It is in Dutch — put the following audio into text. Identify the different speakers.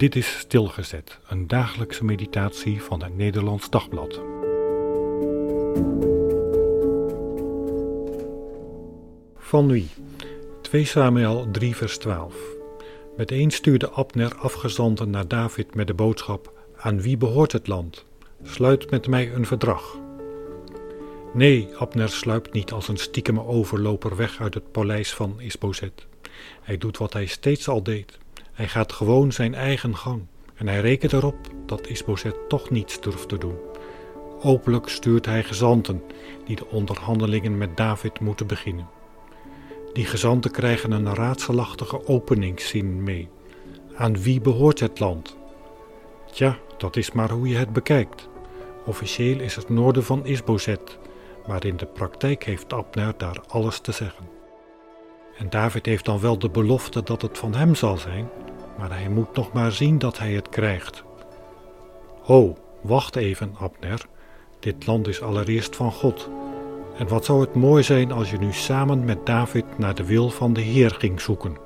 Speaker 1: Dit is Stilgezet, een dagelijkse meditatie van het Nederlands Dagblad. Van wie? 2 Samuel 3 vers 12. Meteen stuurde Abner afgezanten naar David met de boodschap: Aan wie behoort het land? Sluit met mij een verdrag. Nee, Abner sluipt niet als een stiekeme overloper weg uit het paleis van Isbozet. Hij doet wat hij steeds al deed. Hij gaat gewoon zijn eigen gang en hij rekent erop dat Isbozet toch niets durft te doen. Openlijk stuurt hij gezanten die de onderhandelingen met David moeten beginnen. Die gezanten krijgen een raadselachtige openingszin mee. Aan wie behoort het land? Tja, dat is maar hoe je het bekijkt. Officieel is het noorden van Isbozet, maar in de praktijk heeft Abner daar alles te zeggen. En David heeft dan wel de belofte dat het van hem zal zijn, maar hij moet nog maar zien dat hij het krijgt. Ho, wacht even, Abner. Dit land is allereerst van God. En wat zou het mooi zijn als je nu samen met David naar de wil van de Heer ging zoeken.